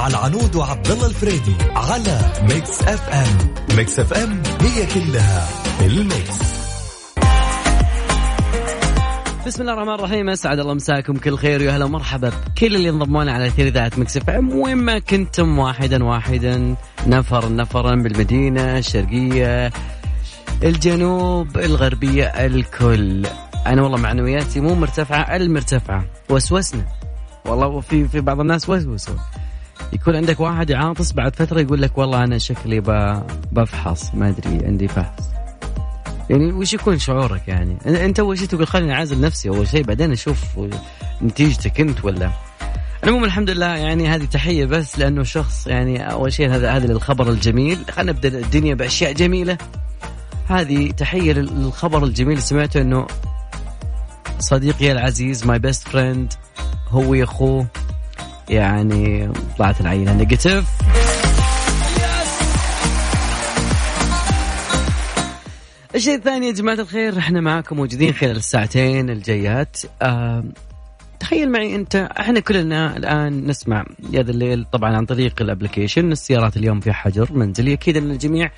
مع العنود وعبد الله الفريدي على Mix FM Mix FM هي كلها ال mix. بسم الله الرحمن الرحيم أسعد الله مساكم كل خير ويا هلا ومرحبا بكل اللي انضموا لنا على أثير إذاعة Mix FM وين ما كنتم واحدا واحدا نفرا نفرا بالمدينة الشرقية الجنوب الغربية الكل. أنا والله معنوياتي مو مرتفعة المرتفعة وسوسنا. والله في في بعض الناس وسوسوا. يكون عندك واحد عاطس بعد فترة يقول لك والله أنا شكلي بفحص ما أدري عندي فحص. يعني وش يكون شعورك يعني؟ أنت أول شيء تقول خليني أعزل نفسي أول شيء بعدين أشوف نتيجتك أنت ولا؟ المهم الحمد لله يعني هذه تحية بس لأنه شخص يعني أول شيء هذا هذا للخبر الجميل. خلينا نبدأ الدنيا بأشياء جميلة. هذه تحية للخبر الجميل سمعته إنه صديقي العزيز my best friend هو أخوه. يعني طلعت العينه negative الشيء الثاني يا جماعة الخير إحنا معاكم موجودين خلال الساعتين الجايات. تخيل معي أنت إحنا كلنا الآن نسمع يا ذا الليل طبعا عن طريق ال application. السيارات اليوم في حجر منزلي. أكيد إن الجميع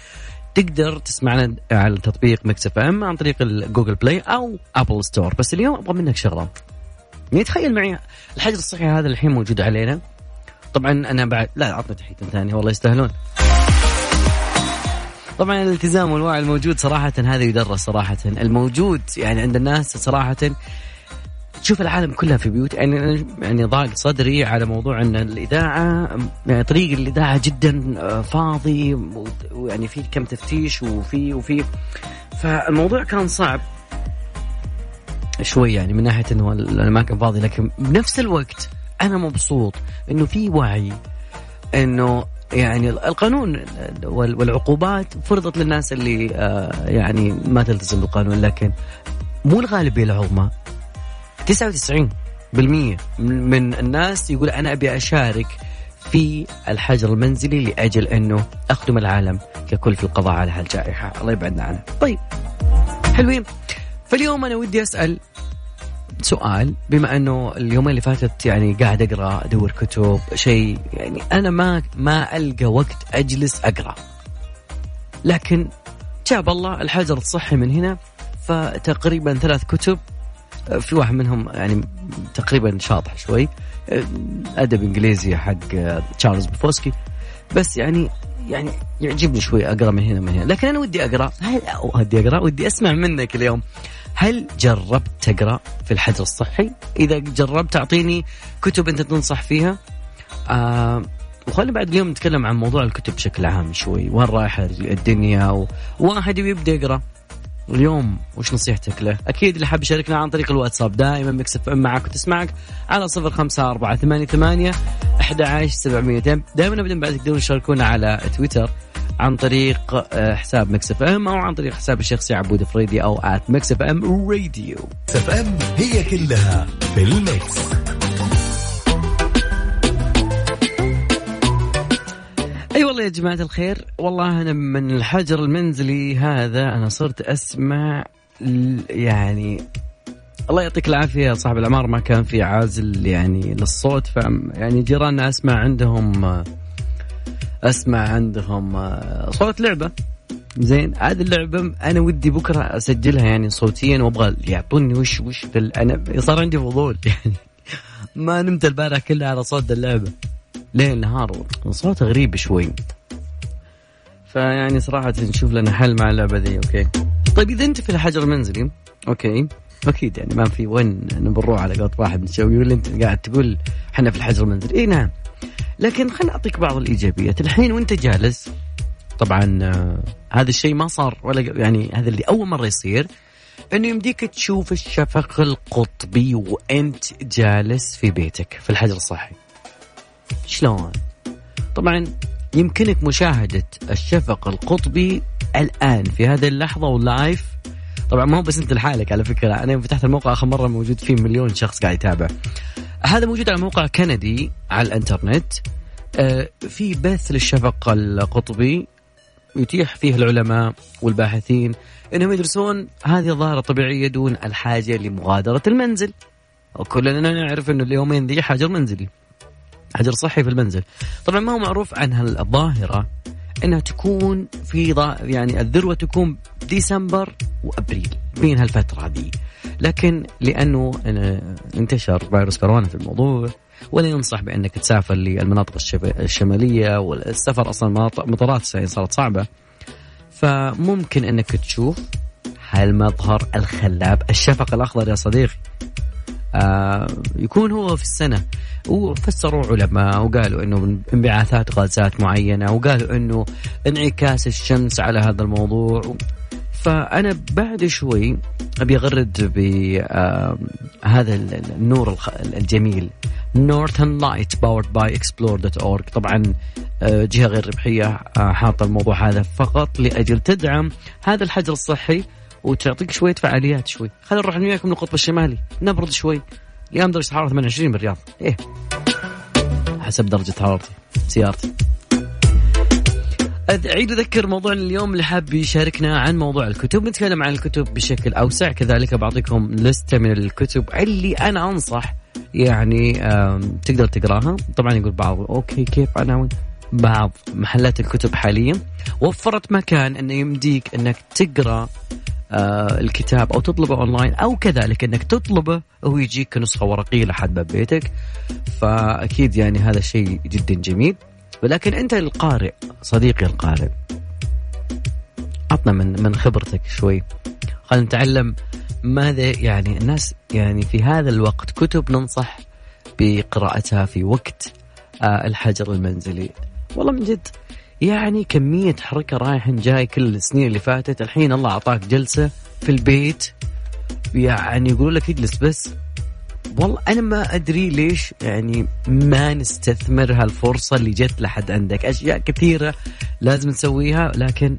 تقدر تسمعنا على تطبيق Mix FM عن طريق ال Google Play أو Apple Store. بس اليوم أبغى منك شغلة. يعني تخيل معي. الحجر الصحي هذا الحين موجود علينا. طبعا أنا بعد لا عطنا تحية ثانية والله يستاهلون. طبعا الالتزام والوعي الموجود صراحة هذا يدرس صراحة. الموجود يعني عند الناس صراحة تشوف العالم كلها في بيوت. يعني يعني ضاق صدري على موضوع إن الإذاعة يعني طريق الإذاعة جدا آه، فاضي ويعني في كم تفتيش وفي وفي. فالموضوع كان صعب. شوي يعني من ناحية إنه الأماكن فاضية لكن بنفس الوقت أنا مبسوط إنه في وعي إنه يعني القانون والعقوبات فرضت للناس اللي آه، يعني ما تلتزم بالقانون لكن مو الغالبيه العظمى 99% من الناس يقول أنا أبي أشارك في الحجر المنزلي لأجل إنه أخدم العالم ككل في القضاء على هالجائحة. الله يبعدنا عنها. طيب حلوين. فاليوم أنا ودي أسأل سؤال بما إنه اليومين اللي فاتت يعني قاعد أقرأ أدور كتب شيء يعني أنا ما ما ألقى وقت أجلس أقرأ. لكن جاب الله الحجر الصحي من هنا فتقريبا ثلاث كتب. في واحد منهم يعني تقريبا شاطح شوي أدب إنجليزي حق تشارلز بوكوفسكي. بس يعني يعني يعجبني شوي أقرأ من هنا من هنا. لكن أنا ودي أقرأ ودي أقرأ ودي أسمع منك اليوم. هل جربت تقرأ في الحجر الصحي؟ إذا جربت اعطيني كتب أنت تنصح فيها. آه وخلينا بعد اليوم نتكلم عن موضوع الكتب بشكل عام شوي، وين رايحه الدنيا وواحد يبي يبدأ يقرأ. اليوم وش نصيحتك له؟ أكيد اللي حاب يشاركنا عن طريق الواتساب دائما Mix FM معك وتسمعك على صفر خمسة أربعة ثمانية ثمانية أحد عشر سبعمية دائما أبدا بعد تقدرون تشاركونا على تويتر عن طريق آه، حساب Mix FM أو عن طريق حساب الشخصي عبود فريدي أو at Mix FM Radio. Mix FM هي كلها في ال mix أي أيوة والله يا جماعة الخير والله أنا من الحجر المنزلي هذا أنا صرت أسمع يعني الله يعطيك العافية يا صاحب العمار ما كان في عازل يعني للصوت ف يعني جيراننا أسمع عندهم آه، أسمع عندهم آه، صوت لعبة؟ زين هذه اللعبة أنا ودي بكرة أسجلها يعني صوتيا وأبغى يعطوني وش وش أنا صار عندي فضول يعني. ما نمت البارح كلها على صوت اللعبة. ليل نهار صوتها غريب شوي. فيعني صراحة نشوف لنا حل مع اللعبة دي okay. طيب إذا أنت في الحجر المنزلي okay. أكيد يعني ما في وين نروح على قولة واحد نسوي يقول أنت قاعد تقول إحنا في الحجر المنزلي. إي نعم. لكن خليني أعطيك بعض الإيجابيات. الحين وأنت جالس طبعا آه هذا الشيء ما صار ولا يعني هذا اللي أول مرة يصير إنه يمديك تشوف الشفق القطبي وأنت جالس في بيتك في الحجر الصحي. شلون؟ طبعا يمكنك مشاهدة الشفق القطبي الآن في هذه اللحظة واللايف. طبعا ما هو بس أنت لحالك على فكرة يوم فتحت الموقع آخر مرة موجود فيه مليون شخص قاعد يتابع. هذا موجود على موقع كندي على الانترنت. آه، في بث للشفق القطبي يتيح فيه العلماء والباحثين إنهم يدرسون هذه الظاهرة الطبيعية دون الحاجة لمغادرة المنزل. وكلنا نعرف إنه اليومين ذي حجر منزلي حجر صحي في المنزل. طبعا ما هو معروف عن هالظاهرة. إنها تكون في يعني الذروة تكون ديسمبر وأبريل بين هالفترة دي لكن لأنه انتشر فيروس كورونا في الموضوع ولا ينصح بأنك تسافر للمناطق الشمالية والسفر أصلا مطارات صارت صعبة. فممكن إنك تشوف هالمظهر الخلاب الشفق الأخضر يا صديقي. آه يكون هو في السنة. وفسروا علماء وقالوا إنه انبعاثات غازات معينة وقالوا إنه انعكاس الشمس على هذا الموضوع. فأنا بعد شوي أبي أغرد بهذا النور الجميل. northern light powered by Explore dot طبعا آه، جهة غير ربحية آه، حاطه الموضوع هذا فقط لأجل تدعم هذا الحجر الصحي. وتعطيك شوية فعاليات شوي. خلينا نروح وياكم للقطب الشمالي. نبرد شوي. اليوم درجة حرارة 28 بالرياض. إيه. حسب درجة حرارتي. سيارتي. أعيد أذكر موضوع اليوم اللي حاب يشاركنا عن موضوع الكتب. نتكلم عن الكتب بشكل أوسع. كذلك بعطيكم لستة من الكتب اللي أنا أنصح. يعني تقدر تقراها. طبعا يقول بعض أوكي كيف عناوين بعض محلات الكتب حاليا. وفرت مكان أنه يمديك أنك تقرأ آه الكتاب أو تطلبه أونلاين أو كذلك إنك تطلبه وهو يجيك كنسخه ورقية لحد باب بيتك. فأكيد يعني هذا شيء جدا جميل. ولكن أنت القارئ صديقي القارئ عطنا من من خبرتك شوي. خلينا نتعلم ماذا يعني الناس يعني في هذا الوقت كتب ننصح بقراءتها في وقت آه الحجر المنزلي. والله من جد يعني كمية حركة رايح جاي كل السنين اللي فاتت. الحين الله أعطاك جلسة في البيت. يعني يقولوا لك اجلس بس. والله أنا ما أدري ليش يعني ما نستثمر هالفرصة اللي جت لحد عندك. أشياء كثيرة لازم نسويها لكن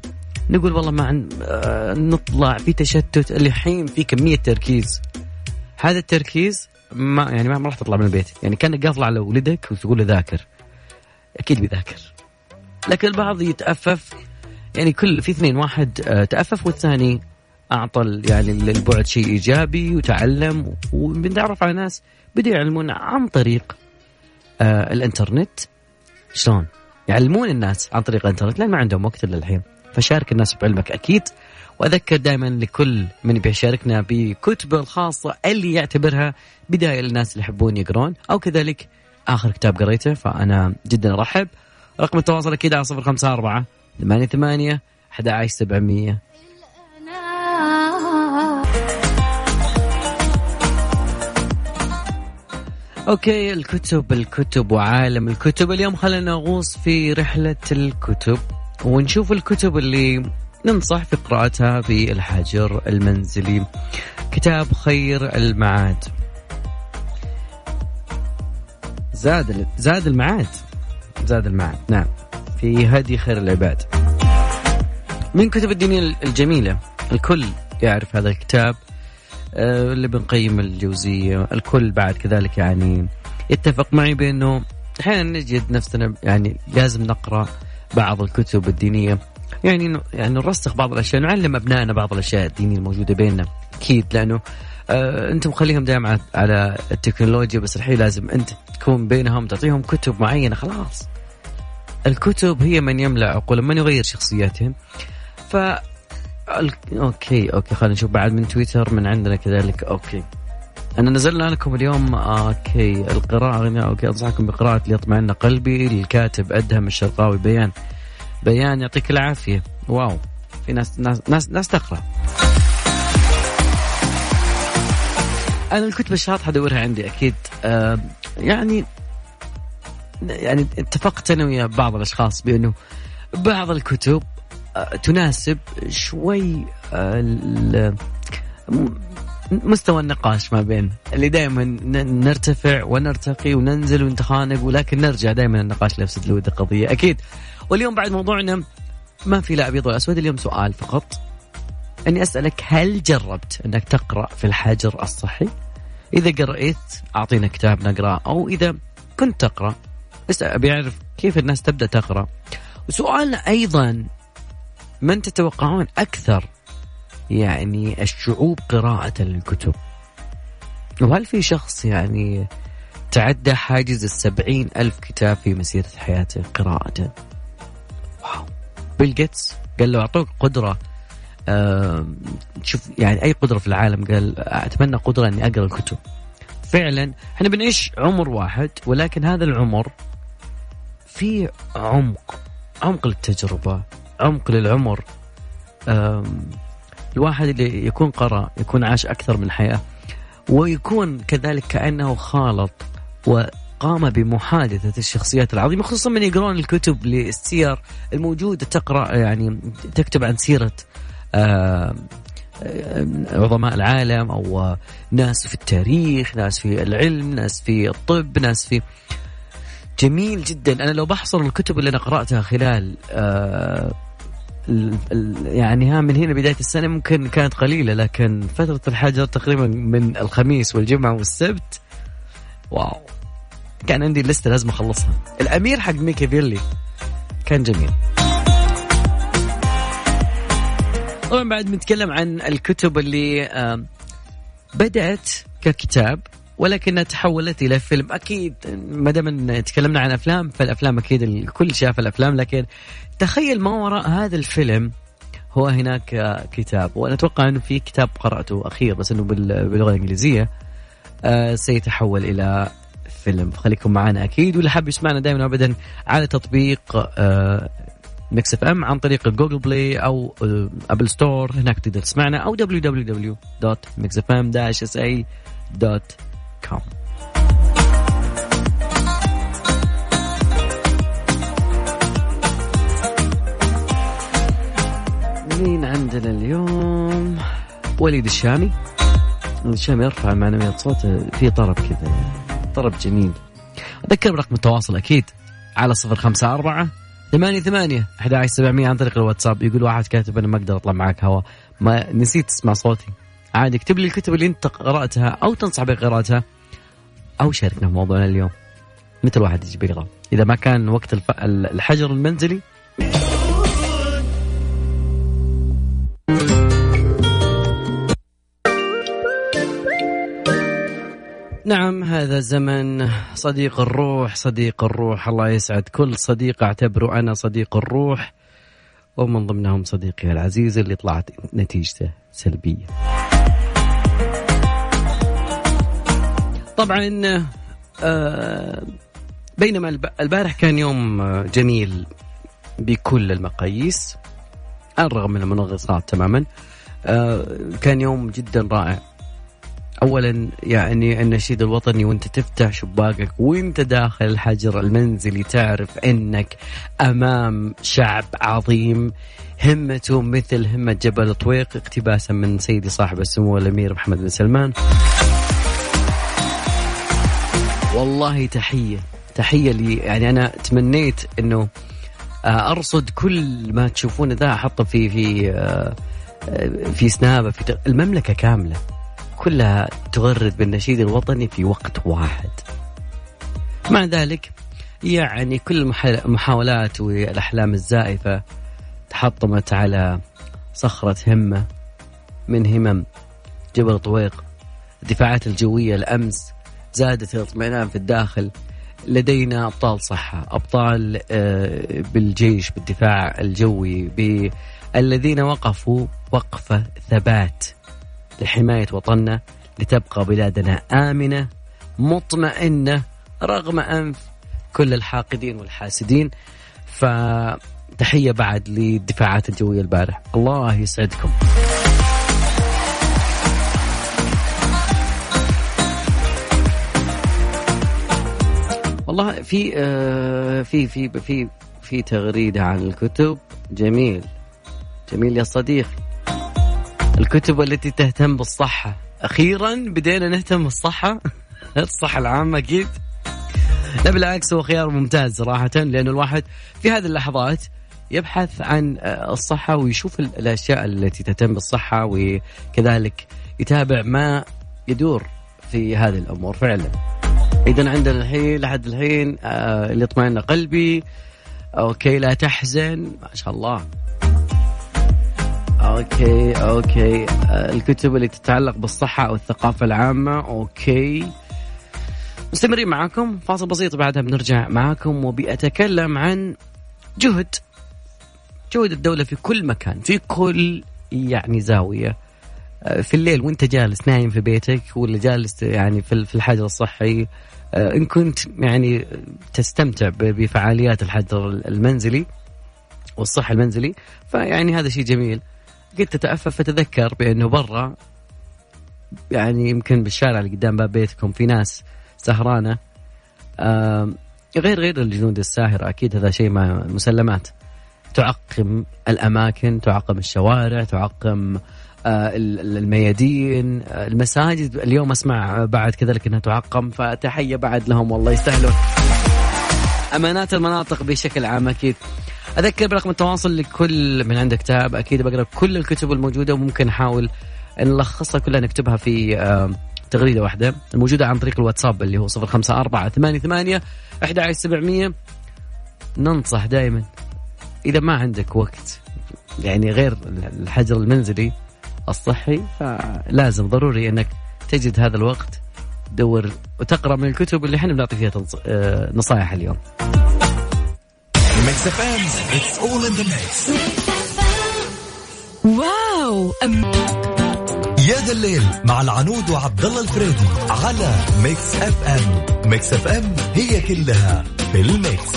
نقول والله ما عن... آه نطلع في تشتت. الحين في كمية تركيز. هذا التركيز ما يعني ما راح تطلع من البيت. يعني كأنك قافل على ولدك وتقول له ذاكر. أكيد بيذاكر. لكن البعض يتأفف. يعني كل في اثنين واحد آه، تأفف والثاني أعطى يعني للبعد شيء إيجابي وتعلم وبنتعرف على ناس بدأوا يعلمون عن طريق آه الإنترنت. شلون؟ يعلمون الناس عن طريق الإنترنت لأن ما عندهم وقت إلا الحين. فشارك الناس بعلمك أكيد. وأذكر دائما لكل من بيشاركنا بكتبة الخاصة اللي يعتبرها بداية للناس اللي يحبون يقرون. أو كذلك آخر كتاب قريته فأنا جدا أرحب. رقم التواصل أكيد على صفر خمسة أربعة ثمانية ثمانية أحد عشر سبعمية. أوكي الكتب الكتب وعالم الكتب. اليوم خلينا نغوص في رحلة الكتب ونشوف الكتب اللي ننصح في قراءتها في الحجر المنزلي. كتاب خير المعاد. زاد زاد المعاد. زاد المعاد نعم. في هدي خير العباد. من كتب الدينية الجميلة الكل يعرف هذا الكتاب آه، اللي بنقيم الجوزية الكل بعد كذلك يعني يتفق معي بأنه أحيانا نجد نفسنا يعني لازم نقرأ بعض الكتب الدينية. يعني يعني نرسخ بعض الأشياء نعلم أبنائنا بعض الأشياء الدينية الموجودة بيننا. أكيد لأنه آه انت مخليهم دائما على التكنولوجيا بس الحين لازم أنت تكون بينهم تعطيهم كتب معينة خلاص. الكتب هي من يملأ عقولهم من يغير شخصياتهم ف okay okay خلينا نشوف بعد من تويتر من عندنا كذلك okay. أنا نزلنا لكم اليوم okay القراءة okay أنصحكم بقراءة ليطمئن قلبي للكاتب أدهم الشرقاوي بيان. بيان يعطيك العافية. wow في ناس ناس ناس, ناس تقرأ. أنا الكتب الشاطحة أدورها عندي أكيد آه يعني يعني اتفقت أنا ويا بعض الأشخاص بأنه بعض الكتب تناسب شوي آه، مستوى النقاش ما بين اللي دائما نرتفع ونرتقي وننزل ونتخانق ولكن نرجع دائما النقاش لنفس الود القضية أكيد واليوم بعد موضوعنا ما في لا ابيض ولا أسود اليوم سؤال فقط أني أسألك هل جربت أنك تقرأ في الحجر الصحي؟ إذا قرأت أعطينا كتاب نقرأه أو إذا كنت تقرأ ابي اعرف كيف الناس تبدأ تقرأ. وسؤالنا أيضا من تتوقعون أكثر يعني الشعوب قراءة للكتب؟ وهل في شخص يعني تعدى حاجز السبعين ألف كتاب في مسيرة حياته قراءة؟ واو. بيل جيتس قال له أعطوك قدرة شوف يعني أي قدرة في العالم قال أتمنى قدرة أني أقرأ الكتب. فعلا إحنا بنعيش عمر واحد ولكن هذا العمر في عمق عمق للتجربة عمق للعمر. الواحد اللي يكون قرأ يكون عاش أكثر من حياة. ويكون كذلك كأنه خالط وقام بمحادثة الشخصيات العظيمة خصوصا من يقرون الكتب للسير الموجودة تقرأ يعني تكتب عن سيرة عظماء العالم أو ناس في التاريخ ناس في العلم ناس في الطب ناس في جميل جدا. أنا لو بحصر الكتب اللي أنا قرأتها خلال يعني ها من هنا بداية السنة ممكن كانت قليلة لكن فترة الحجر تقريبا من الخميس والجمعة والسبت wow. كان عندي لستة لازم أخلصها. الأمير حق ميكافيلي كان جميل. طبعا بعد بنتكلم عن الكتب اللي بدأت ككتاب. ولكنها تحولت إلى فيلم. أكيد ما دام تكلمنا عن أفلام فالأفلام أكيد الكل شاف الأفلام لكن تخيل ما وراء هذا الفيلم هو هناك كتاب وأنا أتوقع إنه في كتاب قرأته أخير بس إنه باللغة الإنجليزية. آه سيتحول إلى فيلم. فخليكم معنا أكيد واللي حاب يسمعنا دائما ابدا على تطبيق آه Mix FM عن طريق Google Play أو أبل ستور هناك تقدر تسمعنا أو www.mixfm-sa.com مين عندنا اليوم؟ وليد الشامي. الشامي يرفع معنويات صوته في طرب كذا. طرب جميل. أذكر برقم التواصل أكيد. على صفر خمسة أربعة ثمانية ثمانية أحد سبعمية عن طريق الواتساب. يقول واحد كاتب أنا ما أقدر أطلع معك هوا. ما نسيت تسمع صوتي. عادي اكتب لي الكتب اللي أنت قرأتها أو تنصح بقراءتها أو شاركنا في موضوعنا اليوم. متى الواحد يجي بيقرأ. إذا ما كان وقت الف... الحجر المنزلي. نعم هذا زمن صديق الروح صديق الروح. الله يسعد كل صديق أعتبره أنا صديق الروح. ومن ضمنهم صديقي العزيز اللي طلعت نتيجته سلبية. طبعا آه بينما البارح كان يوم جميل بكل المقاييس على الرغم من المنغصات تماما آه كان يوم جدا رائع اولا يعني النشيد الوطني وأنت تفتح شباكك وأنت داخل الحجر المنزلي تعرف أنك أمام شعب عظيم. همته مثل همة جبل طويق اقتباسا من سيدي صاحب السمو الأمير محمد بن سلمان. والله تحية. تحية لي. يعني أنا تمنيت إنه أرصد كل ما تشوفونه. ذا أحطه في في في سنابة في المملكة كاملة. كلها تغرد بالنشيد الوطني في وقت واحد. مع ذلك يعني كل المحاولات والأحلام الزائفة تحطمت على صخرة همة من همم جبل طويق. الدفاعات الجوية الأمس زادت الاطمئنان في الداخل. لدينا أبطال صحة أبطال بالجيش بالدفاع الجوي الذين وقفوا وقفة ثبات. لحماية وطننا لتبقى بلادنا آمنة مطمئنة رغم أنف كل الحاقدين والحاسدين. فتحية بعد للدفاعات الجوية البارح الله يسعدكم. والله في آه في في في في تغريدة عن الكتب. جميل. جميل يا صديقي. الكتب التي تهتم بالصحة. أخيرا بدينا نهتم بالصحة. الصحة العامة أكيد. لا بالعكس هو خيار ممتاز صراحة لأنه الواحد في هذه اللحظات يبحث عن الصحة ويشوف الأشياء التي تهتم بالصحة وكذلك يتابع ما يدور في هذه الأمور. فعلا. إذا عندنا الحين لحد الحين آه ليطمئن قلبي okay لا تحزن. ما شاء الله. okay okay. الكتب اللي تتعلق بالصحة أو الثقافة العامة okay. مستمرين معاكم. فاصل بسيط بعدها بنرجع معاكم وبأتكلم عن جهد. جهد الدولة في كل مكان في كل يعني زاوية. آه، في الليل وانت جالس نايم في بيتك ولا جالس يعني في الحجر الصحي آه، إن كنت يعني تستمتع بفعاليات الحجر المنزلي والصحة المنزلي فيعني هذا شيء جميل. قد تتأفف فتذكر بأنه برا يعني يمكن بالشارع اللي قدام باب بيتكم في ناس سهرانة. غير غير الجنود الساهرة أكيد هذا شيء ما مسلمات. تعقم الأماكن تعقم الشوارع تعقم آه، الميادين آه، المساجد. اليوم أسمع بعد كذلك أنها تعقم فتحية بعد لهم والله يستاهلون. أمانات المناطق بشكل عام أكيد. أذكر برقم التواصل لكل من عنده كتاب. أكيد بقرأ كل الكتب الموجودة وممكن نحاول نلخصها كلها نكتبها في تغريدة واحدة. الموجودة عن طريق الواتساب اللي هو صفر خمسة أربعة ثمانية ثمانية أحد سبعمية. ننصح دائما إذا ما عندك وقت يعني غير الحجر المنزلي الصحي فلازم ضروري أنك تجد هذا الوقت تدور وتقرأ من الكتب اللي إحنا بنعطي فيها آه، نصائح اليوم. واو يا ذا الليل مع العنود وعبد الله الفريدي على Mix FM Mix FM هي كلها في ال mix.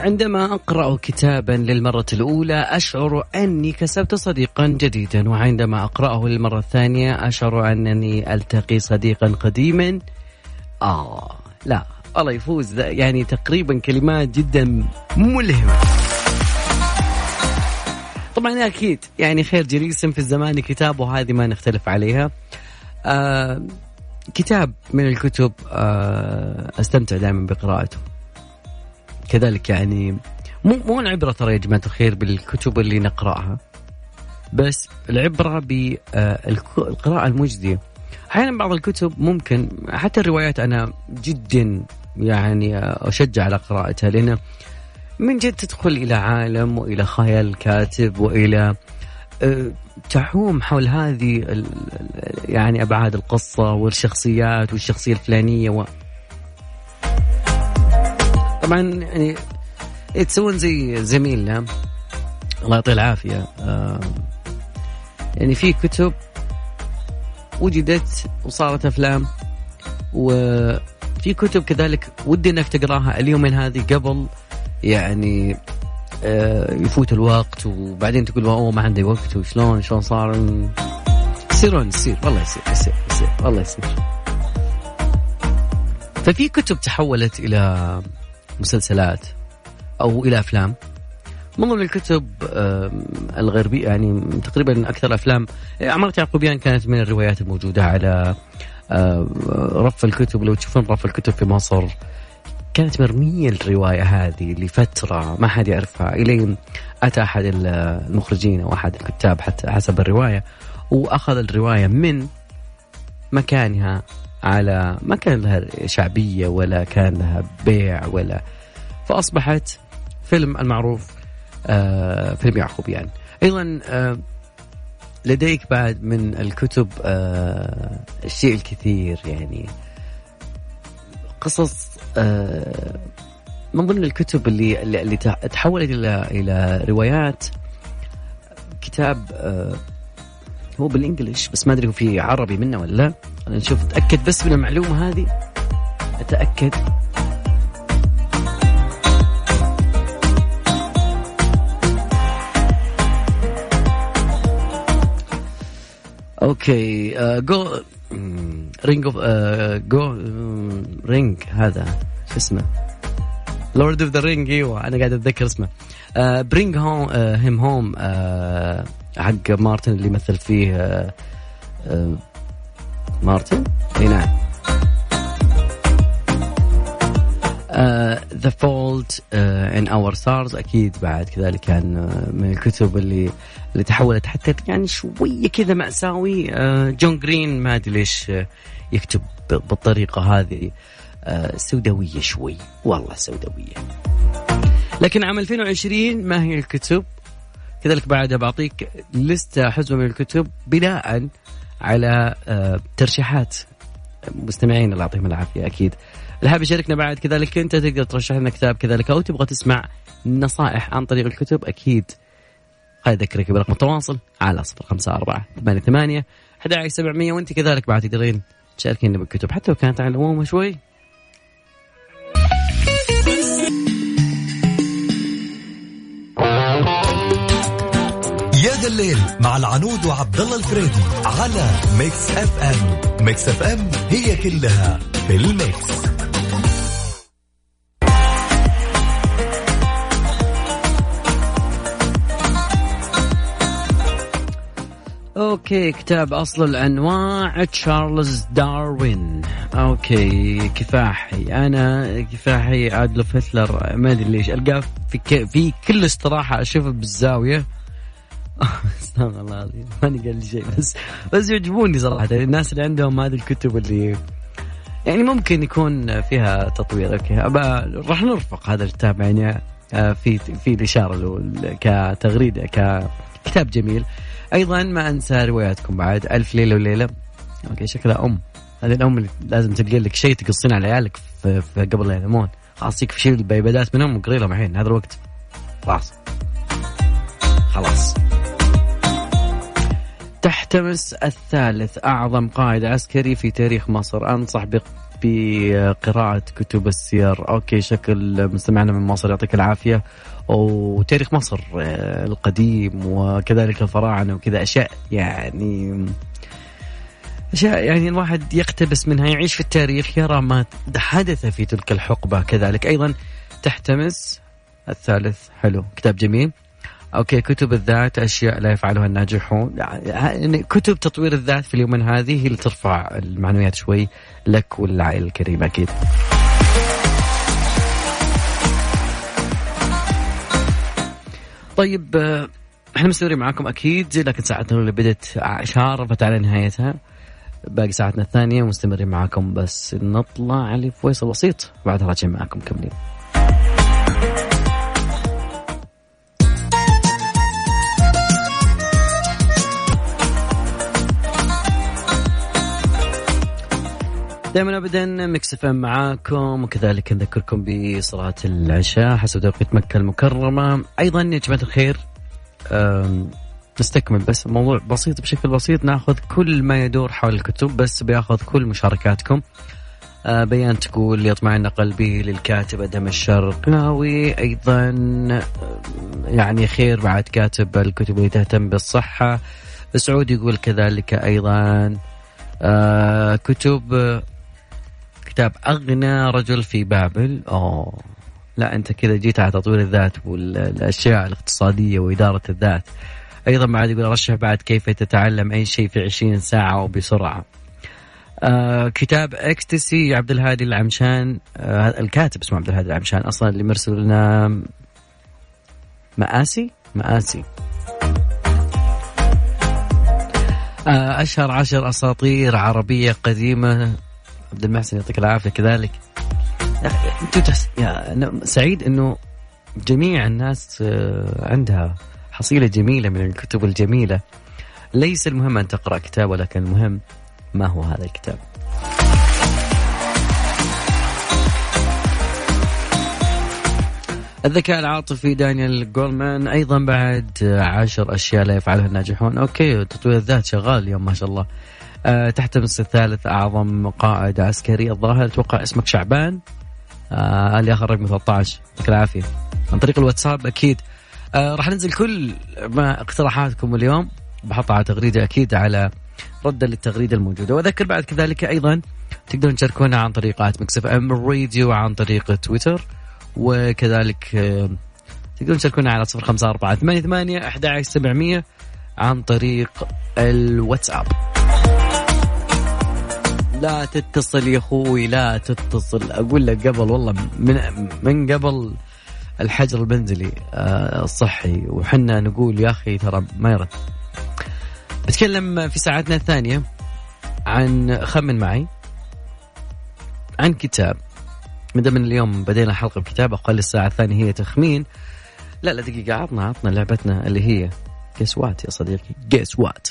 عندما أقرأ كتابا للمرة الأولى أشعر أني كسبت صديقا جديدا وعندما أقرأه للمرة الثانية أشعر أنني ألتقي صديقا قديما. آه لا الله يفوز. يعني تقريبا كلمات جدا ملهمة. طبعا أكيد يعني خير جليس في الزمان كتاب وهذه ما نختلف عليها. آه كتاب من الكتب آه أستمتع دائما بقراءته. كذلك يعني مو مو العبرة ترى يا جماعة الخير بالكتب اللي نقرأها بس العبرة بالقراءه المجدية. أحيانا بعض الكتب ممكن حتى الروايات أنا جدا يعني أشجع على قراءتها لأن من جد تدخل إلى عالم وإلى خيال الكاتب وإلى آه، تعوم حول هذه يعني أبعاد القصة والشخصيات والشخصية الفلانية و طبعا يعني تسوون زي زميلنا الله يعطيه العافية. آه، يعني في كتب وجدت وصارت أفلام وفي كتب كذلك ودي إنك تقراها اليوم من هذه قبل يعني آه، يفوت الوقت وبعدين تقول أوه ما عندي وقت وشلون شلون صار يصيرون يصير والله يصير يصير يصير والله يصير. ففي كتب تحولت إلى مسلسلات أو إلى أفلام. من ضمن الكتب الغربية يعني تقريبا أكثر أفلام. عمارة يعقوبيان كانت من الروايات الموجودة على رف الكتب. لو تشوفون رف الكتب في مصر كانت مرمية الرواية هذه لفترة ما حد يعرفها. إلين أتى أحد المخرجين أو أحد الكتاب حتى حسب الرواية وأخذ الرواية من مكانها. على ما كان لها شعبية ولا كان لها بيع ولا فأصبحت فيلم المعروف آه فيلم يعقوب يعني. أيضا آه لديك بعد من الكتب آه الشيء الكثير يعني. قصص آه من ضمن الكتب اللي اللي تحولت إلى إلى روايات كتاب آه هو بالانجلش بس ما أدري هو في عربي منه ولا لا. نشوف اتاكد بس من المعلومة هذه؟ أتأكد. أوكي جو رينج أوف جو رينج هذا شو اسمه؟ لورد اوف ذا رينج إيوه أنا قاعد أتذكر اسمه. برينج هوم هيم هوم حق مارتن اللي مثلت فيه آه, Martian؟ إي نعم. The Fault in Our Stars أكيد بعد كذلك كان آه, من الكتب اللي اللي تحولت حتى يعني شوية كذا مأساوي. جون جرين ما أدري ليش آه, يكتب بالطريقة هذه. سوداوية شوي. والله سوداوية. لكن عام 2020 ما هي الكتب؟ كذلك بعد بعطيك لستة حزمة من الكتب بناء على آه، ترشيحات. مستمعين الله يعطيهم العافية أكيد. اللي حاب يشاركنا بعد كذلك أنت تقدر ترشح لنا كتاب كذلك أو تبغى تسمع نصائح عن طريق الكتب أكيد. خليني أذكرك برقم التواصل على صفر خمسة أربعة ثمانية ثمانية أحد سبعمية وأنت كذلك بعد تقدرين تشاركينا بالكتب حتى لو كانت على العموم شوي. يا ذا الليل مع العنود وعبد الله الفريدي على Mix FM. Mix FM هي كلها في ال mix. okay كتاب أصل الأنواع تشارلز داروين. okay كفاحي. أنا كفاحي ادلف هتلر. ما أدري ليش. ألقاه في في كل استراحة أشوفه بالزاوية. استغفر الله العظيم. ماني قايل شيء بس بس يعجبوني صراحة. الناس اللي عندهم هذه الكتب اللي يعني ممكن يكون فيها تطوير. okay راح نرفق هذا الكتاب يعني آه، في في الإشارة له كتغريدة ككتاب جميل. أيضا ما أنسى رواياتكم بعد ألف ليلة وليلة. okay شكلها أم. هذه الأم اللي لازم تلقى لك شيء تقصين على عيالك في, في قبل لا ينامون. خلاص يكفي شيل البيبادات منهم وقري لهم الحين هذا الوقت. خلاص. خلاص. تحتمس الثالث أعظم قائد عسكري في تاريخ مصر. أنصح بقراءة كتب السير. أوكي شكل مستمعنا من مصر يعطيك العافية. وتاريخ مصر آه، القديم وكذلك الفراعنة وكذا. أشياء يعني أشياء يعني الواحد يقتبس منها يعيش في التاريخ يرى ما حدث في تلك الحقبة. كذلك أيضا تحتمس الثالث. حلو كتاب جميل. أوكي كتب الذات أشياء لا يفعلها الناجحون. يعني كتب تطوير الذات في اليومين هذه هي اللي ترفع المعنويات شوي لك وللعائلة الكريمة أكيد. طيب إحنا مستمرين معاكم أكيد لكن ساعتنا اللي بدت شارفت على نهايتها. باقي ساعتنا الثانية مستمرين معاكم بس نطلع علي فويصل بسيط بعدها راجعين معاكم كملين. دائما ابدا مكس إف معاكم. وكذلك نذكركم بصلاة العشاء حسب توقيت مكة المكرمة. أيضا يا جماعة الخير نستكمل بس موضوع بسيط بشكل بسيط. نأخذ كل ما يدور حول الكتب بس بيأخذ كل مشاركاتكم. آه بيان تقول يطمئن قلبي للكاتب آدم الشرقاوي أيضا يعني خير بعد كاتب الكتب اللي تهتم بالصحة. سعود يقول كذلك أيضا. آه كتب كتاب أغنى رجل في بابل. أوه. لا أنت كذا جيت على تطوير الذات والأشياء الاقتصادية وإدارة الذات. أيضا بعد يقول رشح بعد كيف تتعلم أي شيء في 20 ساعة وبسرعة آه كتاب اكستسي عبد الهادي العمشان. آه الكاتب اسمه عبد الهادي العمشان أصلا اللي مرسل لنا مآسي؟ مآسي. آه أشهر عشر أساطير عربية قديمة عبد المحسن يعطيك العافية كذلك. يا تحس... سعيد إنه جميع الناس آه، عندها حصيلة جميلة من الكتب الجميلة. ليس المهم أن تقرأ كتاب ولكن المهم ما هو هذا الكتاب. الذكاء العاطفي دانيال جولمان أيضا بعد عشر أشياء لا يفعلها الناجحون. أوكي تطوير الذات شغال اليوم ما شاء الله. آه تحت النص الثالث أعظم قائد عسكري الظاهر. أتوقع اسمك شعبان. آه اللي آخر رقم 13 يعطيك العافية. عن طريق الواتساب أكيد. آه راح ننزل كل ما اقتراحاتكم اليوم. بحطها على تغريدة أكيد على ردا للتغريدة الموجودة. وأذكر بعد كذلك أيضا تقدرون تشاركونا عن طريق at Mix FM Radio عن طريق تويتر. وكذلك آه تقدرون تشاركونا على 054 88 11700 عن طريق الواتساب. لا تتصل يا أخوي لا تتصل. أقول لك قبل والله من من قبل الحجر المنزلي آه، الصحي وحنا نقول يا أخي ترى ما يرد. بتكلم في ساعتنا الثانية عن خمن معي عن كتاب. من من اليوم بدينا حلقة بكتاب أقل الساعة الثانية هي تخمين. لا لا دقيقة عطنا عطنا لعبتنا اللي هي guess what يا صديقي. guess what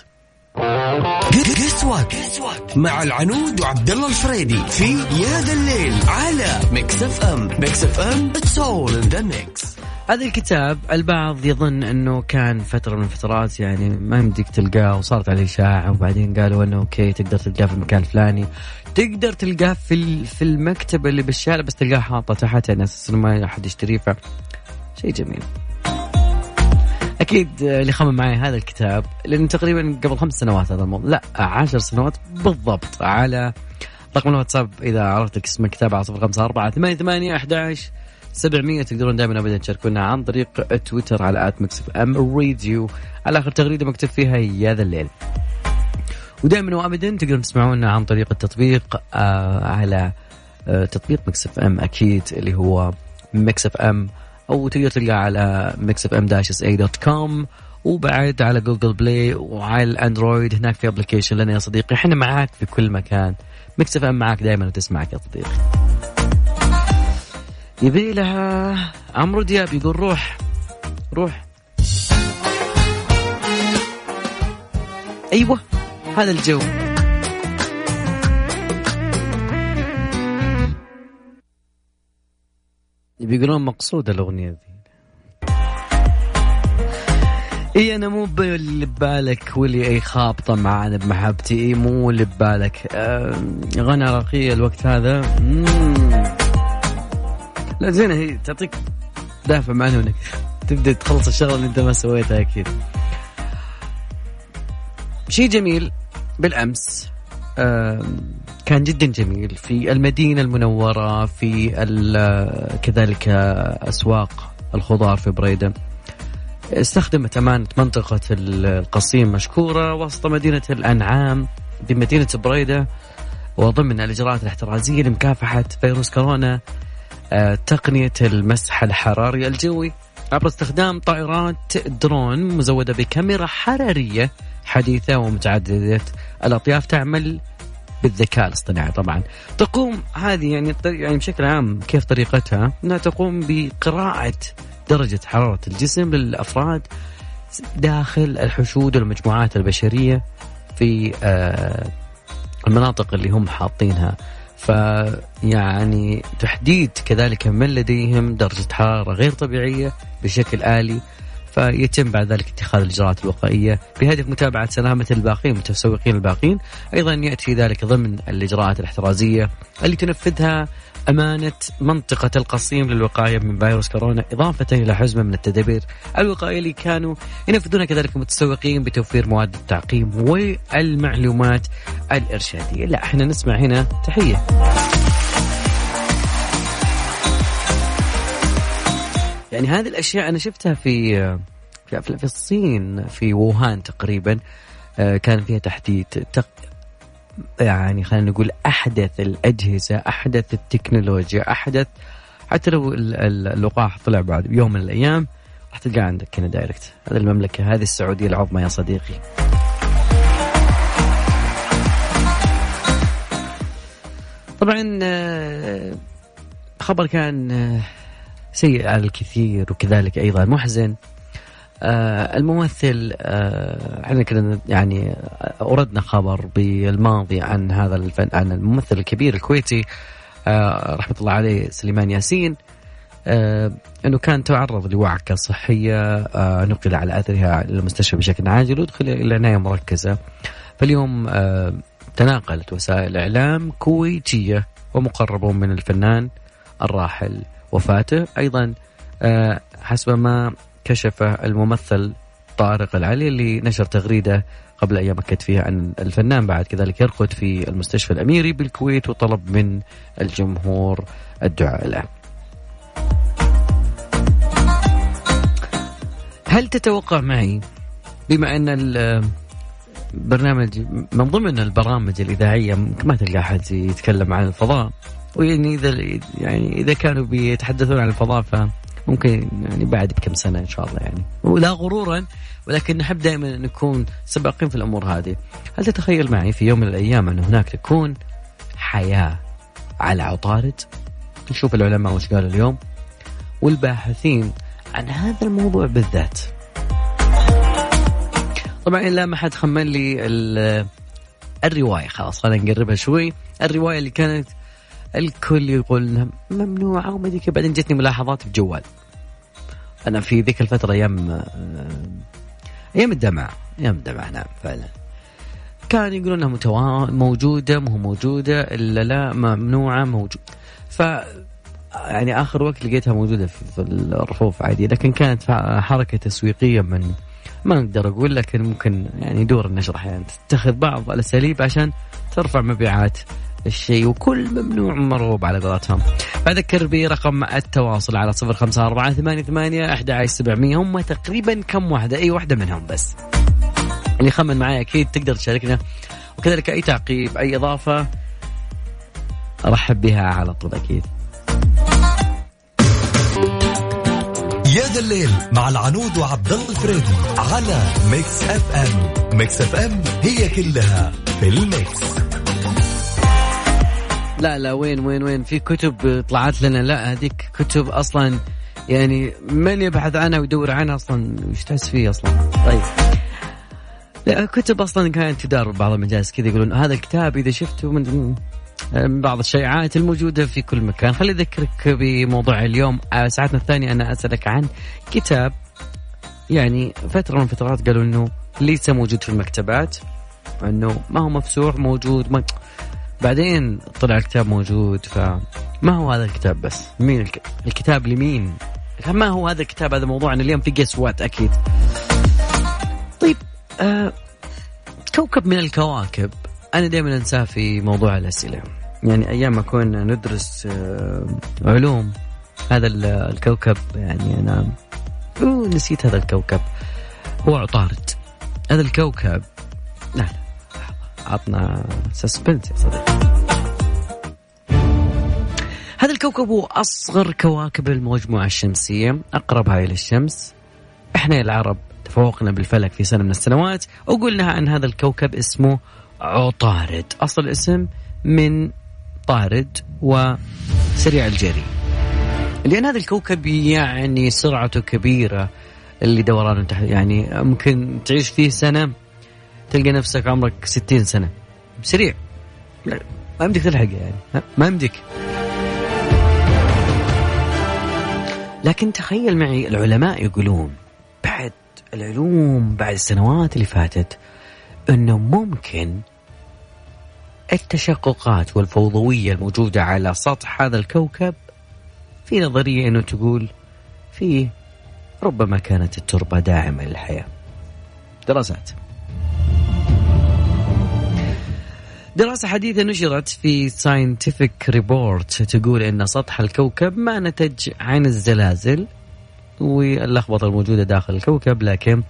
مع العنود وعبد الله الفريدي في يا ذا الليل على Mix FM Mix FM it's all in the mix هذا الكتاب البعض يظن إنه كان فترة من الفترات يعني ما يمديك تلقاه وصارت عليه إشاعة وبعدين قالوا إنه okay تقدر تلقاه في المكان الفلاني. تقدر تلقاه في في المكتبة اللي بالشارع بس تلقاه حاطة تحت يعني أساس ما أحد يشتريه ف شيء جميل. أكيد اللي خمن معي هذا الكتاب لأن تقريبا قبل خمس سنوات هذا الموضوع لا عشر سنوات بالضبط على رقم الواتساب إذا عرفت اسم الكتاب على صفر خمسة أربعة ثمانية ثمانية أحد عشر 700 تقدرون دائما ابدا تشاركونا عن طريق تويتر على at Mix FM Radio على آخر تغريدة مكتوب فيها يا ذا الليل. ودائما وابدا تقدرون تسمعونا عن طريق التطبيق آه على آه تطبيق Mix FM أكيد اللي هو Mix FM أو تقدر تلقاه على Mix FM dash SA dot com وبعد على Google Play وعلى ال Android هناك في application لنا يا صديقي. إحنا معاك في كل مكان. Mix FM معاك دائما وتسمعك يا صديقي. يبي لها عمرو دياب يقول روح. روح. أيوه هذا الجو. بيقولون مقصودة الأغنية ذي اي أنا مو باللي ببالك واللي أي خابطة معانا بمحبتي. اي مو اللي ببالك. غنى رقية الوقت هذا. لا زين هي تعطيك دافع معنوي إنك تبدأ تخلص الشغلة اللي أنت ما سويتها أكيد. شيء جميل بالأمس. كان جدا جميل في المدينة المنورة في كذلك أسواق الخضار في بريدة. استخدمت أمانة منطقة القصيم مشكورة وسط مدينة الأنعام بمدينة بريدة وضمن الإجراءات الاحترازية لمكافحة فيروس كورونا آه، تقنية المسح الحراري الجوي. عبر استخدام طائرات درون مزودة بكاميرا حرارية حديثة ومتعددة الأطياف تعمل بالذكاء الاصطناعي طبعا. تقوم هذه يعني يعني بشكل عام كيف طريقتها؟ إنها تقوم بقراءة درجة حرارة الجسم للأفراد داخل الحشود والمجموعات البشرية في آه، المناطق اللي هم حاطينها. فيعني تحديد كذلك من لديهم درجة حرارة غير طبيعية بشكل آلي فيتم بعد ذلك اتخاذ الإجراءات الوقائية بهدف متابعة سلامة الباقين المتسوقين الباقين، أيضا يأتي ذلك ضمن الإجراءات الاحترازية اللي تنفذها أمانة منطقة القصيم للوقاية من فيروس كورونا اضافه إلى حزمة من التدابير الوقائية اللي كانوا ينفذونها كذلك المتسوقين بتوفير مواد التعقيم والمعلومات الإرشادية، لا إحنا نسمع هنا تحية. يعني هذه الأشياء أنا شفتها في في في الصين في ووهان تقريبا آه، كان فيها تحديد يعني خلينا نقول أحدث الأجهزة أحدث التكنولوجيا أحدث حتى لو اللقاح طلع بعد يوم من الأيام راح تلقاه عندك هنا دايركت هذه المملكة هذه السعودية العظمى يا صديقي. طبعا آه، خبر كان آه، سيء على الكثير وكذلك أيضا محزن. آه الممثل آه إحنا كنا يعني أوردنا خبر بالماضي عن هذا الفن عن الممثل الكبير الكويتي آه رحمة الله عليه سليمان ياسين. آه إنه كان تعرض لوعكة صحية آه نقل على أثرها إلى المستشفى بشكل عاجل ودخل إلى عنايه مركزة. فاليوم آه تناقلت وسائل إعلام كويتية ومقربون من الفنان الراحل وفاته أيضا آه حسب ما كشف الممثل طارق العلي اللي نشر تغريدة قبل أيام أكد فيها ان الفنان بعد كذلك يرقد في المستشفى الأميري بالكويت وطلب من الجمهور الدعاء له. هل تتوقع معي بما أن البرنامج من ضمن البرامج الإذاعية ما تلقى أحد يتكلم عن الفضاء ويعني إذا يعني إذا كانوا بيتحدثون عن الفضاء ف ممكن يعني بعد بكم سنة إن شاء الله يعني. ولا غرورا ولكن نحب دائما نكون سباقين في الأمور هذه. هل تتخيل معي في يوم من الأيام أن هناك تكون حياة على عطارد؟ نشوف العلماء وش قالوا اليوم. والباحثين عن هذا الموضوع بالذات. طبعا لا ما حد خمن لي الرواية خلاص خلينا نقربها شوي. الرواية اللي كانت الكل يقول ممنوعة وما أدري بعدين جتني ملاحظات بجوال أنا في ذيك الفترة أيام آه، أيام الدمع أيام الدمع نعم فعلا. كان يقولون إنها متوا... موجودة مو موجودة إلا لا ممنوعة موجود. ف يعني آخر وقت لقيتها موجودة في الرفوف عادي. لكن كانت حركة تسويقية من ما أقدر أقول لكن ممكن يعني دور النشر أحيانا. تتخذ بعض الأساليب عشان ترفع مبيعات الشيء وكل ممنوع مرغوب على قولتهم. فأذكر برقم التواصل على صفر خمسة أربعة ثمانية ثمانية أحد سبعمية هم تقريبا كم واحدة؟ أي واحدة منهم بس. اللي يخمن معي أكيد تقدر تشاركنا. وكذلك أي تعقيب أي إضافة أرحب بها على طول أكيد. يا ذا الليل مع العنود وعبد الله الفريدي على Mix FM. Mix FM هي كلها في ال mix. لا لا وين وين وين؟ في كتب طلعت لنا. لا هذيك كتب أصلا يعني من يبحث عنها ويدور عنها أصلا؟ وش تحس فيه أصلا؟ طيب. كتب أصلا كانت تدار بعض المجالس كذا يقولون هذا الكتاب إذا شفته من بعض الشائعات الموجودة في كل مكان. خلي أذكرك بموضوع اليوم. آه، ساعتنا الثانية أنا أسألك عن كتاب يعني فترة من الفترات قالوا أنه ليس موجود في المكتبات أنه ما هو مفسوح موجود ما بعدين طلع الكتاب موجود فما هو هذا الكتاب بس؟ مين الك... الكتاب لمين؟ ما هو هذا الكتاب هذا موضوعنا اليوم في guess what أكيد. طيب آه كوكب من الكواكب. أنا دائما أنساه في موضوع الأسئلة. يعني أيام ما كنا ندرس آه علوم هذا الكوكب يعني أنا نسيت هذا الكوكب. هو عطارد. هذا الكوكب لا لا. عطنا suspense يا صديقي. هذا الكوكب هو أصغر كواكب المجموعة الشمسية. أقربها إلى الشمس إحنا العرب تفوقنا بالفلك في سنة من السنوات وقلنا عن هذا الكوكب اسمه عطارد. أصل الاسم من طارد وسريع الجري. لأن هذا الكوكب يعني سرعته كبيرة اللي دورانه يعني ممكن تعيش فيه سنة تلقى نفسك عمرك ستين سنة. سريع. ما يمديك تلحق يعني. ما يمديك. لكن تخيل معي العلماء يقولون بعد العلوم بعد السنوات اللي فاتت إنه ممكن التشققات والفوضوية الموجودة على سطح هذا الكوكب في نظرية إنه تقول فيه ربما كانت التربة داعمة للحياة. دراسات. دراسة حديثة نشرت في Scientific Report تقول أن سطح الكوكب ما نتج عن الزلازل واللخبطة الموجودة داخل الكوكب لكن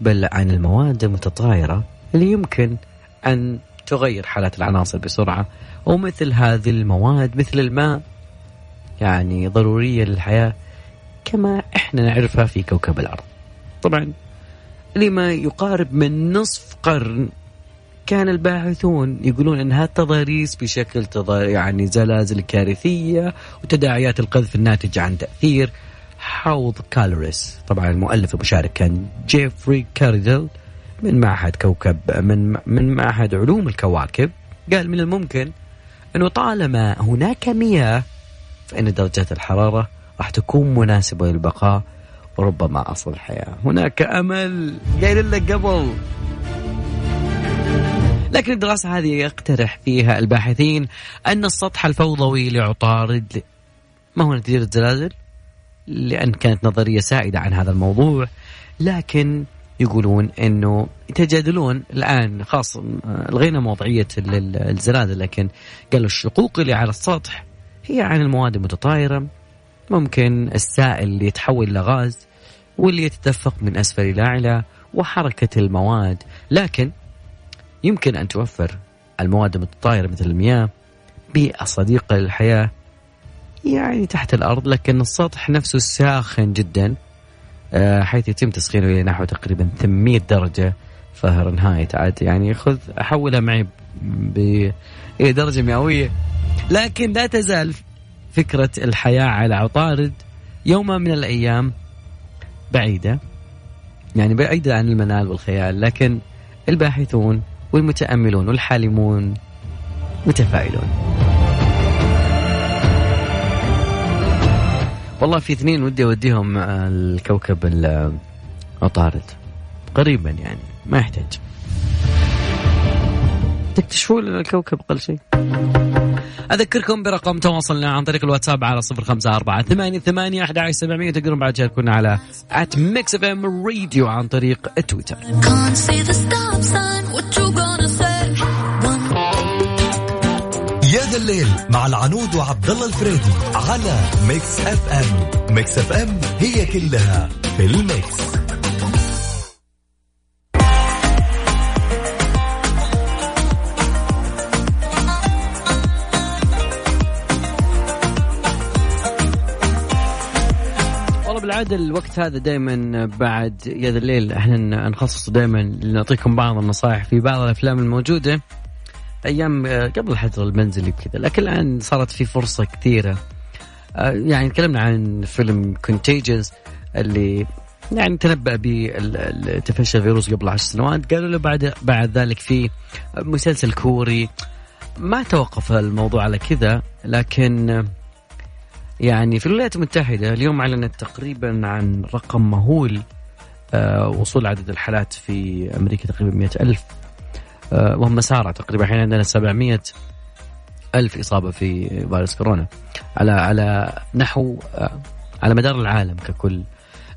بل عن المواد المتطايرة اللي يمكن أن تغير حالات العناصر بسرعة ومثل هذه المواد مثل الماء يعني ضرورية للحياة كما إحنا نعرفها في كوكب الأرض. طبعا. لما يقارب من نصف قرن كان الباحثون يقولون انها التضاريس بشكل تضار يعني زلازل كارثية وتداعيات القذف الناتجه عن تأثير حوض كالوريس. طبعا المؤلف المشارك كان جيفري كاردل من معهد كوكب من من معهد علوم الكواكب. قال من الممكن انه طالما هناك مياه فإن درجات الحرارة راح تكون مناسبة للبقاء وربما أصل الحياة. هناك أمل. قايل لك قبل لكن الدراسة هذه يقترح فيها الباحثين أن السطح الفوضوي لعطارد ما هو نتيجة زلازل لأن كانت نظرية سائدة عن هذا الموضوع لكن يقولون إنه يتجادلون الآن خاص الغينا موضوعيه الزلازل لكن قالوا الشقوق اللي على السطح هي عن المواد المتطايرة ممكن السائل اللي يتحول إلى غاز واللي يتدفق من أسفل إلى أعلى وحركة المواد لكن يمكن أن توفر المواد المتطايرة مثل المياه بيئة صديقة للحياة يعني تحت الأرض لكن السطح نفسه ساخن جدا آه، حيث يتم تسخينه إلى نحو تقريبا 800 درجة فهرنهايت عاد يعني خذ أحولها معي بدرجة مئوية. لكن لا تزال فكرة الحياة على عطارد يوما من الأيام بعيدة يعني بعيدة عن المنال والخيال لكن الباحثون والمتأملون والحالمون متفائلون. والله في اثنين ودي أوديهم الكوكب العطارد قريبا يعني ما يحتاج. تكتشفوا لنا الكوكب أقل شيء؟ أذكركم برقم تواصلنا عن طريق الواتساب على صفر خمسة أربعة ثمانية ثمانية أحد عشر سبعمية تقدرون بعد تشاركونا على at Mix FM Radio عن طريق تويتر? يا ذا الليل مع العنود وعبد الله الفريدي على Mix FM Mix FM هي كلها في ال mix. بالعادة الوقت هذا دائما بعد ذا الليل إحنا نخصص دائما نعطيكم بعض النصائح في بعض الأفلام الموجودة. أيام آه، قبل الحجر المنزلي وكذا لكن الآن صارت في فرصة كثيرة. آه، يعني تكلمنا عن فيلم كونتيجنز اللي يعني تنبأ بتفشي الفيروس قبل عشر سنوات. قالوا له بعد بعد ذلك في مسلسل كوري. ما توقف الموضوع على كذا لكن يعني في الولايات المتحدة اليوم أعلنت تقريبا عن رقم مهول آه، وصول عدد الحالات في أمريكا تقريبا مئة ألف. آه، وهم سارع تقريبا الحين عندنا 700 ألف إصابة في فيروس كورونا. على على نحو آه، على مدار العالم ككل.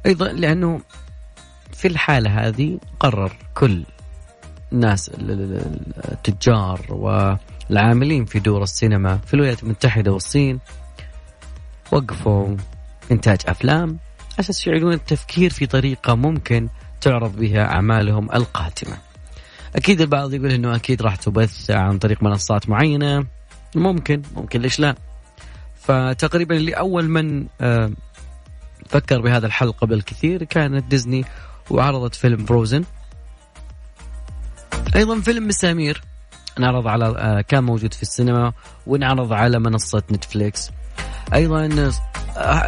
أيضا لأنه في الحالة هذه قرر كل الناس ال- ال- ال- التجار والعاملين في دور السينما في الولايات المتحدة والصين وقفوا إنتاج أفلام أساس يعيدون التفكير في طريقة ممكن تعرض بها أعمالهم القادمة أكيد البعض يقول أنه أكيد راح تبث عن طريق منصات معينة. ممكن ممكن ليش لا؟ فتقريبا اللي أول من آه، فكر بهذا الحل قبل كثير كانت ديزني وعرضت فيلم فروزن أيضا فيلم مسامير انعرض على آه، كان موجود في السينما وانعرض على منصة نتفليكس أيضا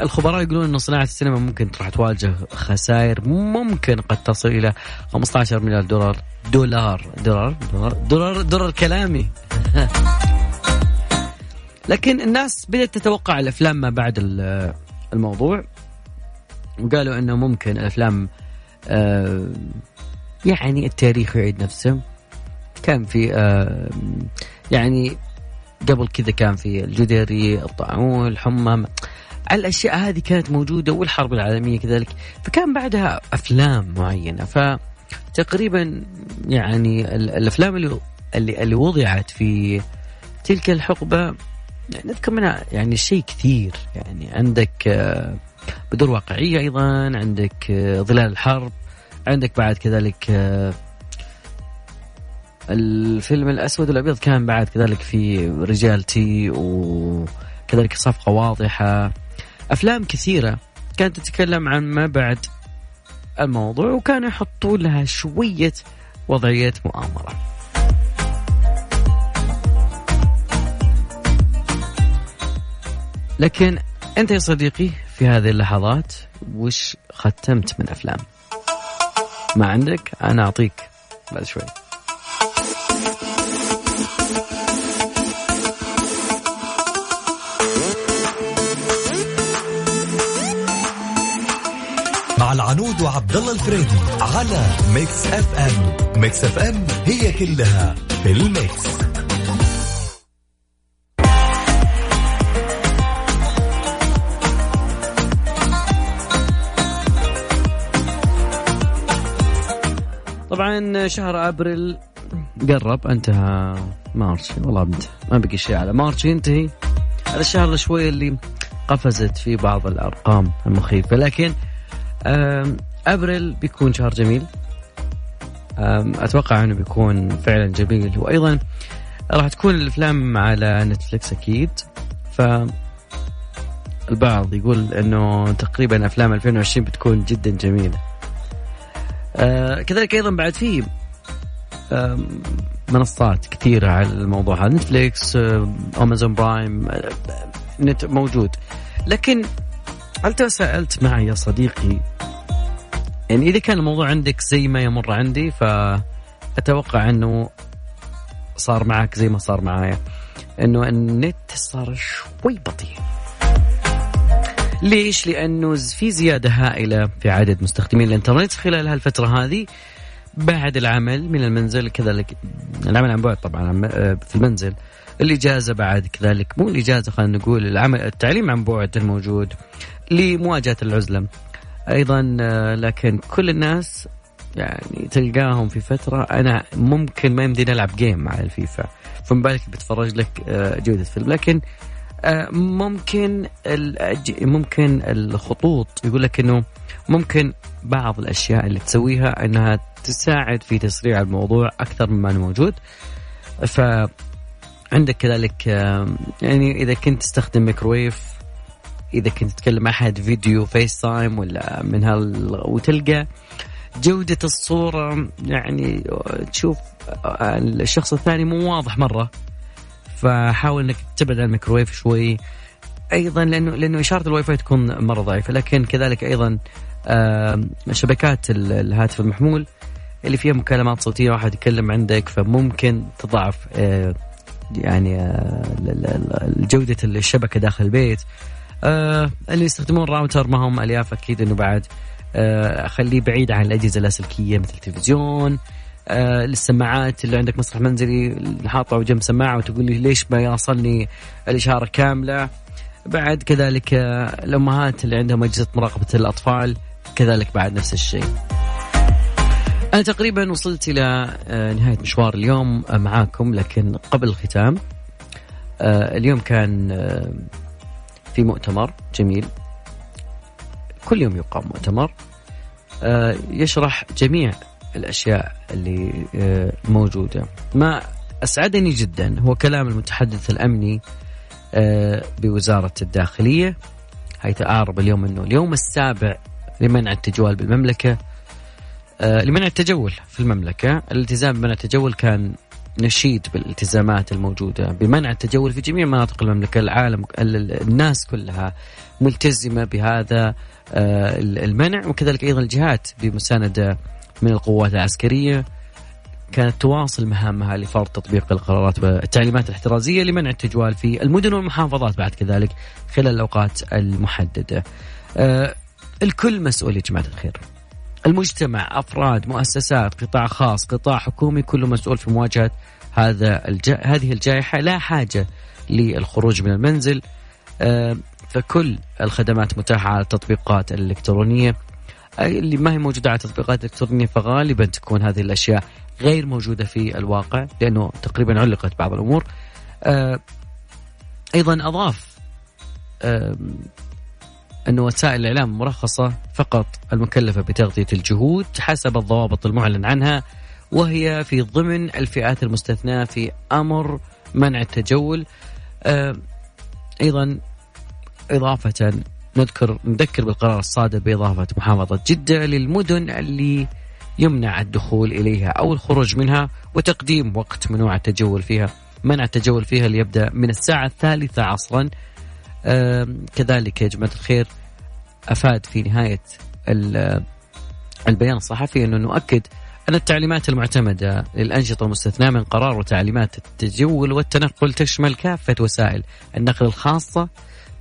الخبراء يقولون ان صناعة السينما ممكن راح تواجه خسائر ممكن قد تصل إلى 15 مليار دولار دولار دولار دولار دولار, دولار كلامي. لكن الناس بدأت تتوقع الأفلام ما بعد ال- الموضوع. وقالوا إنه ممكن الأفلام آه، يعني التاريخ يعيد نفسه. كان في آه، يعني قبل كذا كان في الجدري الطاعون الحمى الأشياء هذه كانت موجودة والحرب العالمية كذلك. فكان بعدها أفلام معينة. فتقريبا يعني ال- الأفلام اللي اللي, اللي وضعت في تلك الحقبة يعني نذكر منها يعني شيء كثير. يعني عندك آه، بدور واقعية أيضا عندك آه، ظلال الحرب عندك بعد كذلك آه، الفيلم الأسود والأبيض كان بعد كذلك في رجالتي وكذلك صفقة واضحة. أفلام كثيرة كانت تتكلم عن ما بعد الموضوع وكانوا يحطوا لها شوية وضعية مؤامرة. لكن أنت يا صديقي في هذه اللحظات وش ختمت من أفلام؟ ما عندك؟ أنا أعطيك بعد شوي. العنود وعبد الله الفريدي على Mix FM. Mix FM هي كلها في ال mix. طبعا شهر أبريل قرب انتهى March والله انتهى ما بقي شيء على March ينتهي. هذا الشهر شوي اللي قفزت فيه بعض الأرقام المخيفة لكن أبريل بيكون شهر جميل. أتوقع إنه بيكون فعلا جميل. وأيضا راح تكون الأفلام على نتفلكس أكيد. ف البعض يقول إنه تقريبا أفلام 2020 بتكون جدا جميلة. آه كذلك أيضا بعد في منصات كثيرة على الموضوع هذا. نتفليكس أمازون برايم آه، نت موجود. لكن هل تساءلت معي يا صديقي يعني إذا كان الموضوع عندك زي ما يمر عندي فأتوقع أنه صار معك زي ما صار معايا أنه النت صار شوي بطيء. ليش؟ لأنه في زيادة هائلة في عدد مستخدمين الإنترنت خلال هالفترة هذه. بعد العمل من المنزل كذلك العمل عن بعد طبعا في المنزل. الإجازة بعد كذلك مو الإجازة خلينا نقول العمل التعليم عن بعد الموجود. لمواجهة العزلة. أيضا آه، لكن كل الناس يعني تلقاهم في فترة أنا ممكن ما يمديني ألعب جيم مع الفيفا. فما بالك بتفرج لك آه، جودة فيلم. لكن آه، ممكن ممكن الخطوط يقول لك إنه ممكن بعض الأشياء اللي تسويها إنها تساعد في تسريع الموضوع أكثر مما موجود. ف عندك كذلك يعني إذا كنت تستخدم ميكرويف إذا كنت تتكلم أحد فيديو FaceTime ولا من هال وتلقى جودة الصورة يعني تشوف الشخص الثاني مو واضح مرة. فحاول إنك تبعد عن الميكروويف شوي. أيضا لأنه لأنه إشارة الواي فاي تكون مرة ضعيفة. لكن كذلك أيضا شبكات الهاتف المحمول اللي فيها مكالمات صوتية واحد يتكلم عندك فممكن تضعف آه، يعني آه، جودة الشبكة داخل البيت. آه اللي يستخدمون راوتر ما هم ألياف أكيد إنه بعد آه خليه بعيد عن الأجهزة اللاسلكيه مثل التلفزيون آه للسماعات اللي عندك مسرح منزلي حاطه جنب سماعة وتقول لي ليش ما يوصلني الإشارة كاملة. بعد كذلك آه الأمهات اللي عندهم أجهزة مراقبة الأطفال كذلك بعد نفس الشيء. أنا تقريبا وصلت إلى آه، نهاية مشوار اليوم معاكم لكن قبل الختام آه، اليوم كان آه، في مؤتمر جميل. كل يوم يقام مؤتمر. آه، يشرح جميع الأشياء اللي آه، موجودة. ما أسعدني جدا هو كلام المتحدث الأمني آه، بوزارة الداخلية حيث أعرب اليوم أنه اليوم السابع لمنع التجوال بالمملكة لمنع التجول في المملكة. الالتزام بمنع التجول كان نشيد بالالتزامات الموجودة بمنع التجول في جميع مناطق المملكة العالم الناس كلها ملتزمة بهذا آه، المنع وكذلك أيضا الجهات بمساندة من القوات العسكرية كانت تواصل مهامها لفرض تطبيق القرارات والتعليمات الاحترازية لمنع التجوال في المدن والمحافظات بعد كذلك خلال الأوقات المحددة. آه، الكل مسؤول يا جماعة الخير. المجتمع أفراد مؤسسات قطاع خاص قطاع حكومي كله مسؤول في مواجهة هذا الج... هذه الجائحة. لا حاجة للخروج من المنزل. فكل الخدمات متاحة على التطبيقات الإلكترونية. اللي ما هي موجودة على التطبيقات الإلكترونية فغالبا تكون هذه الأشياء غير موجودة في الواقع لأنه تقريبا علقت بعض الأمور. أيضا أضاف أن وسائل الإعلام المرخصة فقط المكلفة بتغطية الجهود حسب الضوابط المعلن عنها وهي في ضمن الفئات المستثناة في أمر منع التجول. آه، أيضا إضافة نذكر نذكر بالقرار الصادر بإضافة محافظة جدة للمدن اللي يمنع الدخول إليها أو الخروج منها وتقديم وقت منوع التجول فيها. منع التجول فيها ليبدأ من الساعة الثالثة عصرا كذلك يا جماعة الخير أفاد في نهاية البيان الصحفي أنه نؤكد أن التعليمات المعتمدة للأنشطة المستثناة من قرار وتعليمات التجول والتنقل تشمل كافة وسائل النقل الخاصة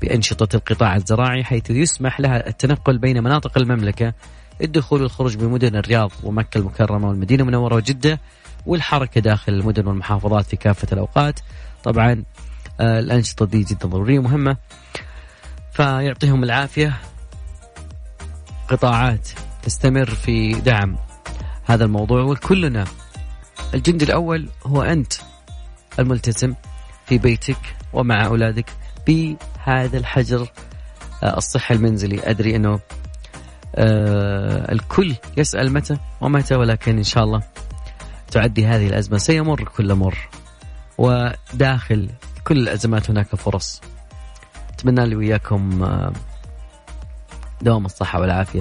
بأنشطة القطاع الزراعي حيث يسمح لها التنقل بين مناطق المملكة الدخول والخروج بمدن الرياض ومكة المكرمة والمدينة المنورة وجدة والحركة داخل المدن والمحافظات في كافة الأوقات. طبعا الأنشطة دي جدا ضرورية ومهمة. فيعطيهم العافية. قطاعات تستمر في دعم هذا الموضوع وكلنا الجندي الأول هو أنت الملتزم في بيتك ومع أولادك بهذا الحجر آه، الصحي المنزلي. أدري أنه آه الكل يسأل متى ومتى ولكن إن شاء الله تعدي هذه الأزمة. سيمر كل مر. وداخل كل الأزمات هناك فرص. أتمنى لي وياكم آه، دوام الصحة والعافية.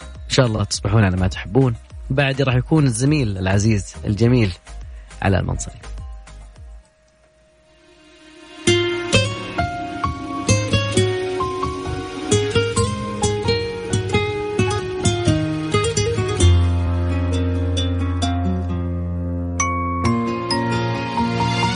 إن شاء الله تصبحون على ما تحبون. بعد راح يكون الزميل العزيز الجميل على المنصري.